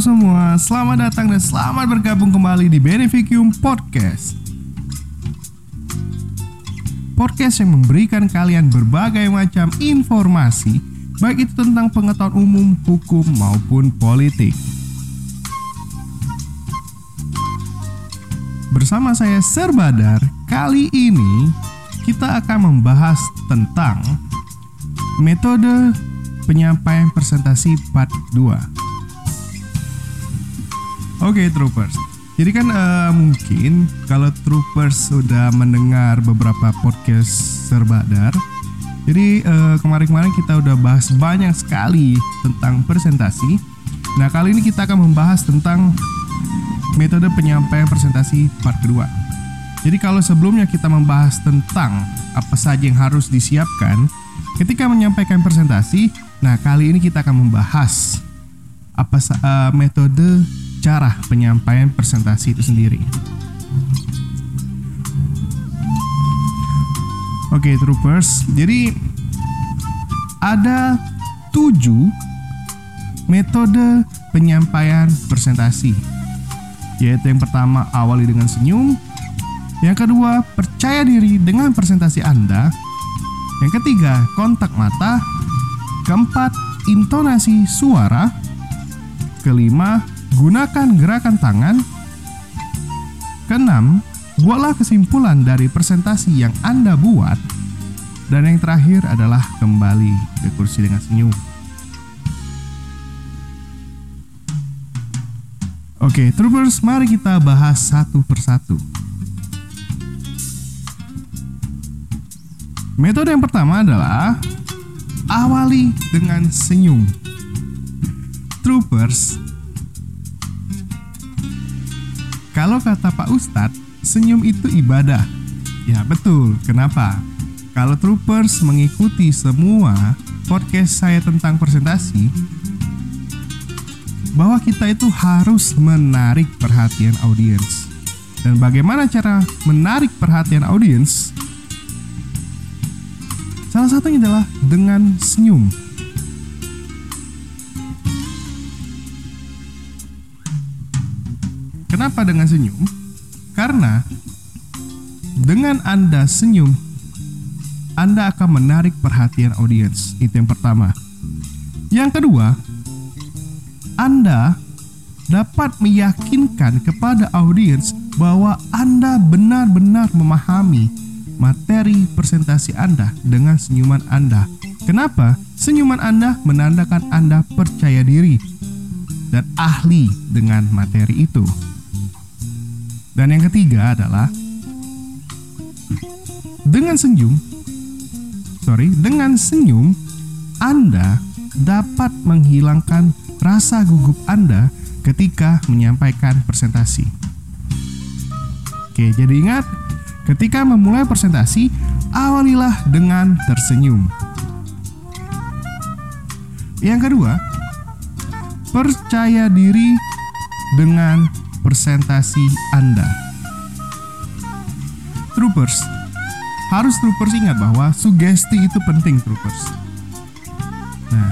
Semua, selamat datang dan selamat bergabung kembali di Beneficium Podcast. Podcast yang memberikan kalian berbagai macam informasi, baik itu tentang pengetahuan umum, hukum, maupun politik. Bersama saya Serbadar, kali ini kita akan membahas tentang metode penyampaian presentasi part 2. Oke okay, troopers. Jadi kan uh, mungkin kalau troopers sudah mendengar beberapa podcast Serbadar, jadi uh, kemarin-kemarin kita udah bahas banyak sekali tentang presentasi. Nah kali ini kita akan membahas tentang metode penyampaian presentasi part kedua. Jadi kalau sebelumnya kita membahas tentang apa saja yang harus disiapkan ketika menyampaikan presentasi, nah kali ini kita akan membahas apa uh, metode cara penyampaian presentasi itu sendiri. Oke, okay, troopers. Jadi ada tujuh metode penyampaian presentasi. Yaitu yang pertama awali dengan senyum, yang kedua percaya diri dengan presentasi Anda, yang ketiga kontak mata, keempat intonasi suara, kelima Gunakan gerakan tangan. Keenam, buatlah kesimpulan dari presentasi yang Anda buat. Dan yang terakhir adalah kembali ke kursi dengan senyum. Oke, troopers, mari kita bahas satu persatu. Metode yang pertama adalah awali dengan senyum. Troopers, Kalau kata Pak Ustadz, senyum itu ibadah. Ya betul, kenapa? Kalau troopers mengikuti semua podcast saya tentang presentasi, bahwa kita itu harus menarik perhatian audiens. Dan bagaimana cara menarik perhatian audiens? Salah satunya adalah dengan senyum. Kenapa dengan senyum? Karena dengan Anda senyum, Anda akan menarik perhatian audiens. Itu yang pertama. Yang kedua, Anda dapat meyakinkan kepada audiens bahwa Anda benar-benar memahami materi presentasi Anda dengan senyuman Anda. Kenapa? Senyuman Anda menandakan Anda percaya diri dan ahli dengan materi itu. Dan yang ketiga adalah dengan senyum, sorry, dengan senyum Anda dapat menghilangkan rasa gugup Anda ketika menyampaikan presentasi. Oke, jadi ingat, ketika memulai presentasi, awalilah dengan tersenyum. Yang kedua, percaya diri dengan presentasi Anda. Troopers, harus troopers ingat bahwa sugesti itu penting troopers. Nah,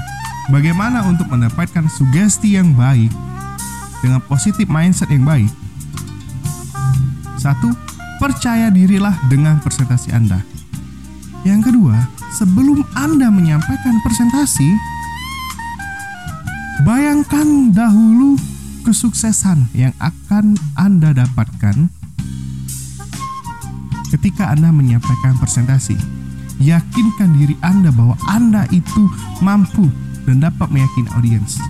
bagaimana untuk mendapatkan sugesti yang baik dengan positif mindset yang baik? Satu, percaya dirilah dengan presentasi Anda. Yang kedua, sebelum Anda menyampaikan presentasi, bayangkan dahulu kesuksesan yang akan Anda dapatkan ketika Anda menyampaikan presentasi. Yakinkan diri Anda bahwa Anda itu mampu dan dapat meyakini audiens.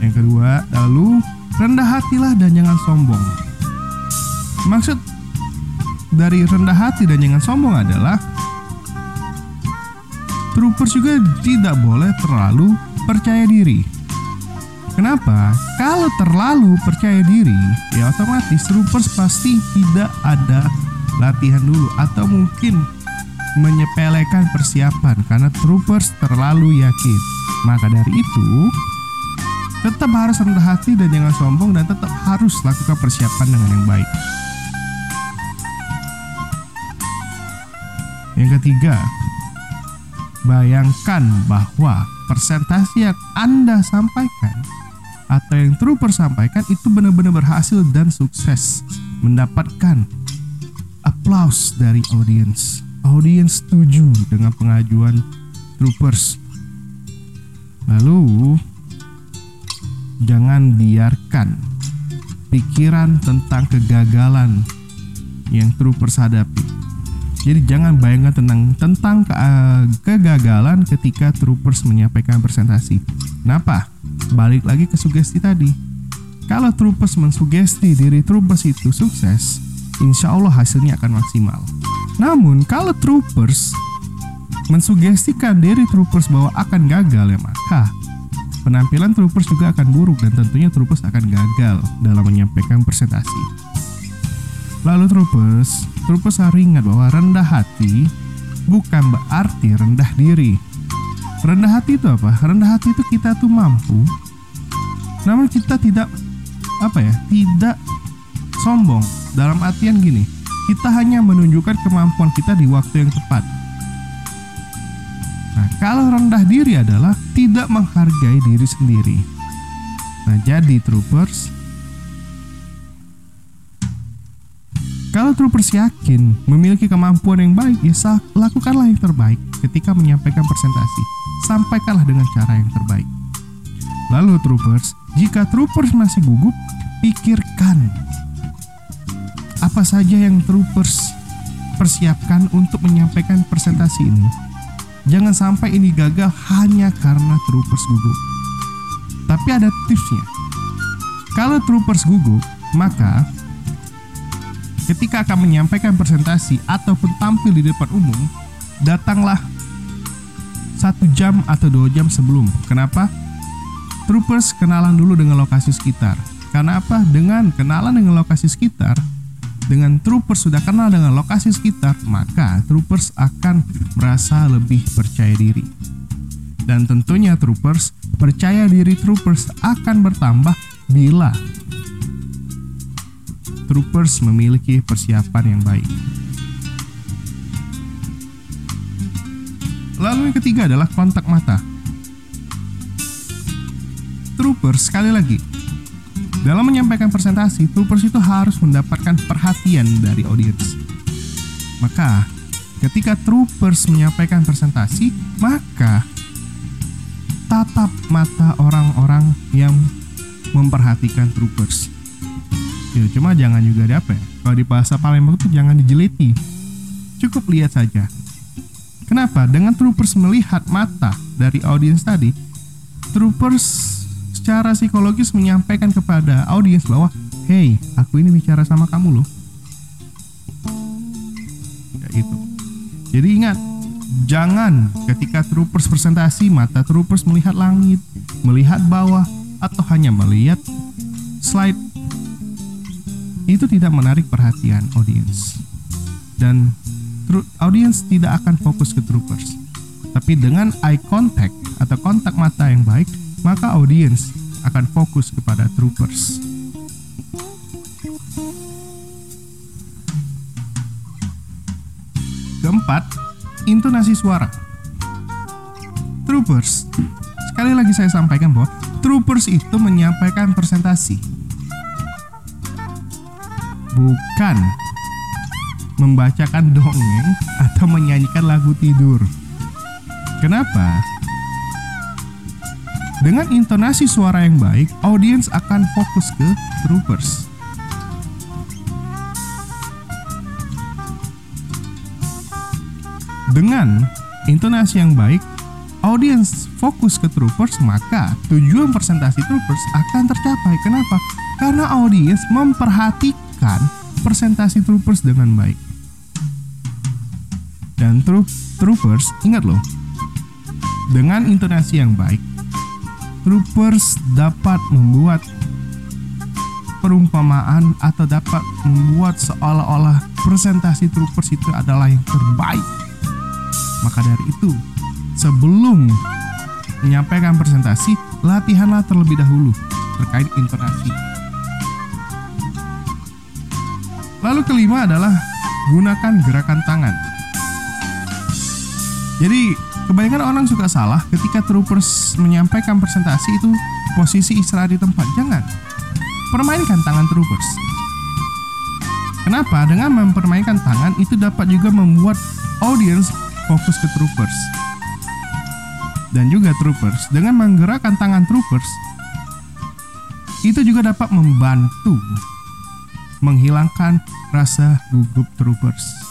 Yang kedua, lalu rendah hatilah dan jangan sombong. Maksud dari rendah hati dan jangan sombong adalah troopers juga tidak boleh terlalu percaya diri Kenapa? Kalau terlalu percaya diri, ya otomatis troopers pasti tidak ada latihan dulu atau mungkin menyepelekan persiapan karena troopers terlalu yakin. Maka dari itu, tetap harus rendah hati dan jangan sombong dan tetap harus lakukan persiapan dengan yang baik. Yang ketiga, bayangkan bahwa presentasi yang Anda sampaikan atau yang trooper sampaikan itu benar-benar berhasil dan sukses mendapatkan applause dari audiens. Audiens setuju dengan pengajuan troopers. Lalu jangan biarkan pikiran tentang kegagalan yang troopers hadapi. Jadi jangan bayangkan tentang tentang ke, uh, kegagalan ketika troopers menyampaikan presentasi. Kenapa? Balik lagi ke sugesti tadi. Kalau troopers mensugesti diri troopers itu sukses, insya Allah hasilnya akan maksimal. Namun kalau troopers mensugestikan diri troopers bahwa akan gagal ya maka penampilan troopers juga akan buruk dan tentunya troopers akan gagal dalam menyampaikan presentasi. Lalu troopers, troopers harus ingat bahwa rendah hati bukan berarti rendah diri. Rendah hati itu apa? Rendah hati itu kita tuh mampu, namun kita tidak apa ya? Tidak sombong. Dalam artian gini, kita hanya menunjukkan kemampuan kita di waktu yang tepat. Nah, kalau rendah diri adalah tidak menghargai diri sendiri. Nah, jadi troopers, Kalau troopers yakin memiliki kemampuan yang baik, ya lakukanlah yang terbaik ketika menyampaikan presentasi. Sampaikanlah dengan cara yang terbaik. Lalu troopers, jika troopers masih gugup, pikirkan apa saja yang troopers persiapkan untuk menyampaikan presentasi ini. Jangan sampai ini gagal hanya karena troopers gugup. Tapi ada tipsnya. Kalau troopers gugup, maka ketika akan menyampaikan presentasi ataupun tampil di depan umum, datanglah satu jam atau dua jam sebelum. Kenapa? Troopers kenalan dulu dengan lokasi sekitar. Karena apa? Dengan kenalan dengan lokasi sekitar, dengan troopers sudah kenal dengan lokasi sekitar, maka troopers akan merasa lebih percaya diri. Dan tentunya troopers percaya diri troopers akan bertambah bila troopers memiliki persiapan yang baik. Lalu yang ketiga adalah kontak mata. Troopers sekali lagi dalam menyampaikan presentasi, troopers itu harus mendapatkan perhatian dari audiens. Maka, ketika troopers menyampaikan presentasi, maka tatap mata orang-orang yang memperhatikan troopers. Ya, cuma jangan juga ada apa ya? Kalau di bahasa Palembang itu jangan dijeliti. Cukup lihat saja. Kenapa? Dengan troopers melihat mata dari audiens tadi, troopers secara psikologis menyampaikan kepada audiens bahwa, "Hey, aku ini bicara sama kamu loh." Ya itu. Jadi ingat, jangan ketika troopers presentasi mata troopers melihat langit, melihat bawah, atau hanya melihat slide itu tidak menarik perhatian audiens dan audiens tidak akan fokus ke troopers. Tapi dengan eye contact atau kontak mata yang baik maka audiens akan fokus kepada troopers. Keempat intonasi suara. Troopers. Sekali lagi saya sampaikan bahwa troopers itu menyampaikan presentasi. Bukan membacakan dongeng atau menyanyikan lagu tidur. Kenapa? Dengan intonasi suara yang baik, audiens akan fokus ke troopers. Dengan intonasi yang baik, audiens fokus ke troopers, maka tujuan presentasi troopers akan tercapai. Kenapa? Karena audiens memperhatikan presentasi troopers dengan baik. Dan troop, troopers, ingat loh, dengan intonasi yang baik, troopers dapat membuat perumpamaan atau dapat membuat seolah-olah presentasi troopers itu adalah yang terbaik. Maka dari itu, sebelum menyampaikan presentasi, latihanlah terlebih dahulu terkait intonasi Lalu kelima adalah gunakan gerakan tangan. Jadi kebanyakan orang suka salah ketika troopers menyampaikan presentasi itu posisi istirahat di tempat. Jangan. Permainkan tangan troopers. Kenapa? Dengan mempermainkan tangan itu dapat juga membuat audience fokus ke troopers. Dan juga troopers dengan menggerakkan tangan troopers itu juga dapat membantu menghilangkan rasa gugup troopers.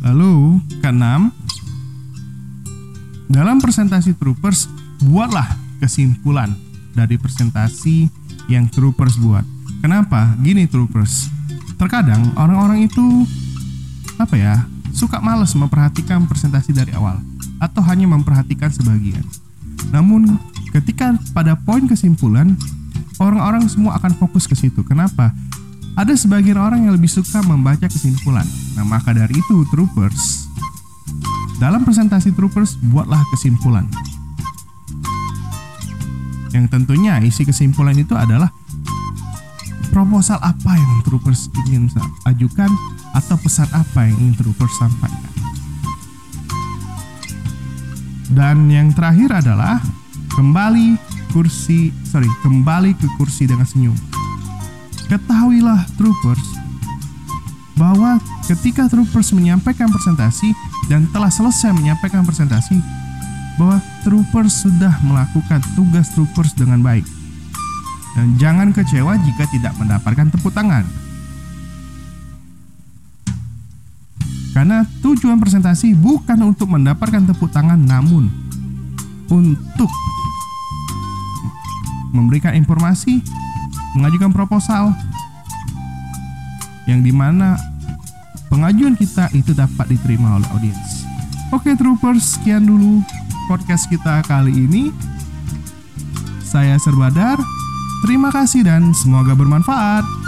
Lalu, keenam, dalam presentasi troopers, buatlah kesimpulan dari presentasi yang troopers buat. Kenapa? Gini troopers. Terkadang orang-orang itu apa ya? Suka males memperhatikan presentasi dari awal atau hanya memperhatikan sebagian. Namun ketika pada poin kesimpulan orang-orang semua akan fokus ke situ. Kenapa? Ada sebagian orang yang lebih suka membaca kesimpulan. Nah, maka dari itu troopers dalam presentasi troopers buatlah kesimpulan. Yang tentunya isi kesimpulan itu adalah proposal apa yang troopers ingin ajukan atau pesan apa yang ingin troopers sampaikan. Dan yang terakhir adalah kembali kursi, sorry, kembali ke kursi dengan senyum. Ketahuilah troopers bahwa ketika troopers menyampaikan presentasi dan telah selesai menyampaikan presentasi, bahwa troopers sudah melakukan tugas troopers dengan baik. Dan jangan kecewa jika tidak mendapatkan tepuk tangan. Karena tujuan presentasi bukan untuk mendapatkan tepuk tangan namun untuk memberikan informasi, mengajukan proposal yang di mana pengajuan kita itu dapat diterima oleh audiens. Oke troopers, sekian dulu podcast kita kali ini. Saya Serbadar, terima kasih dan semoga bermanfaat.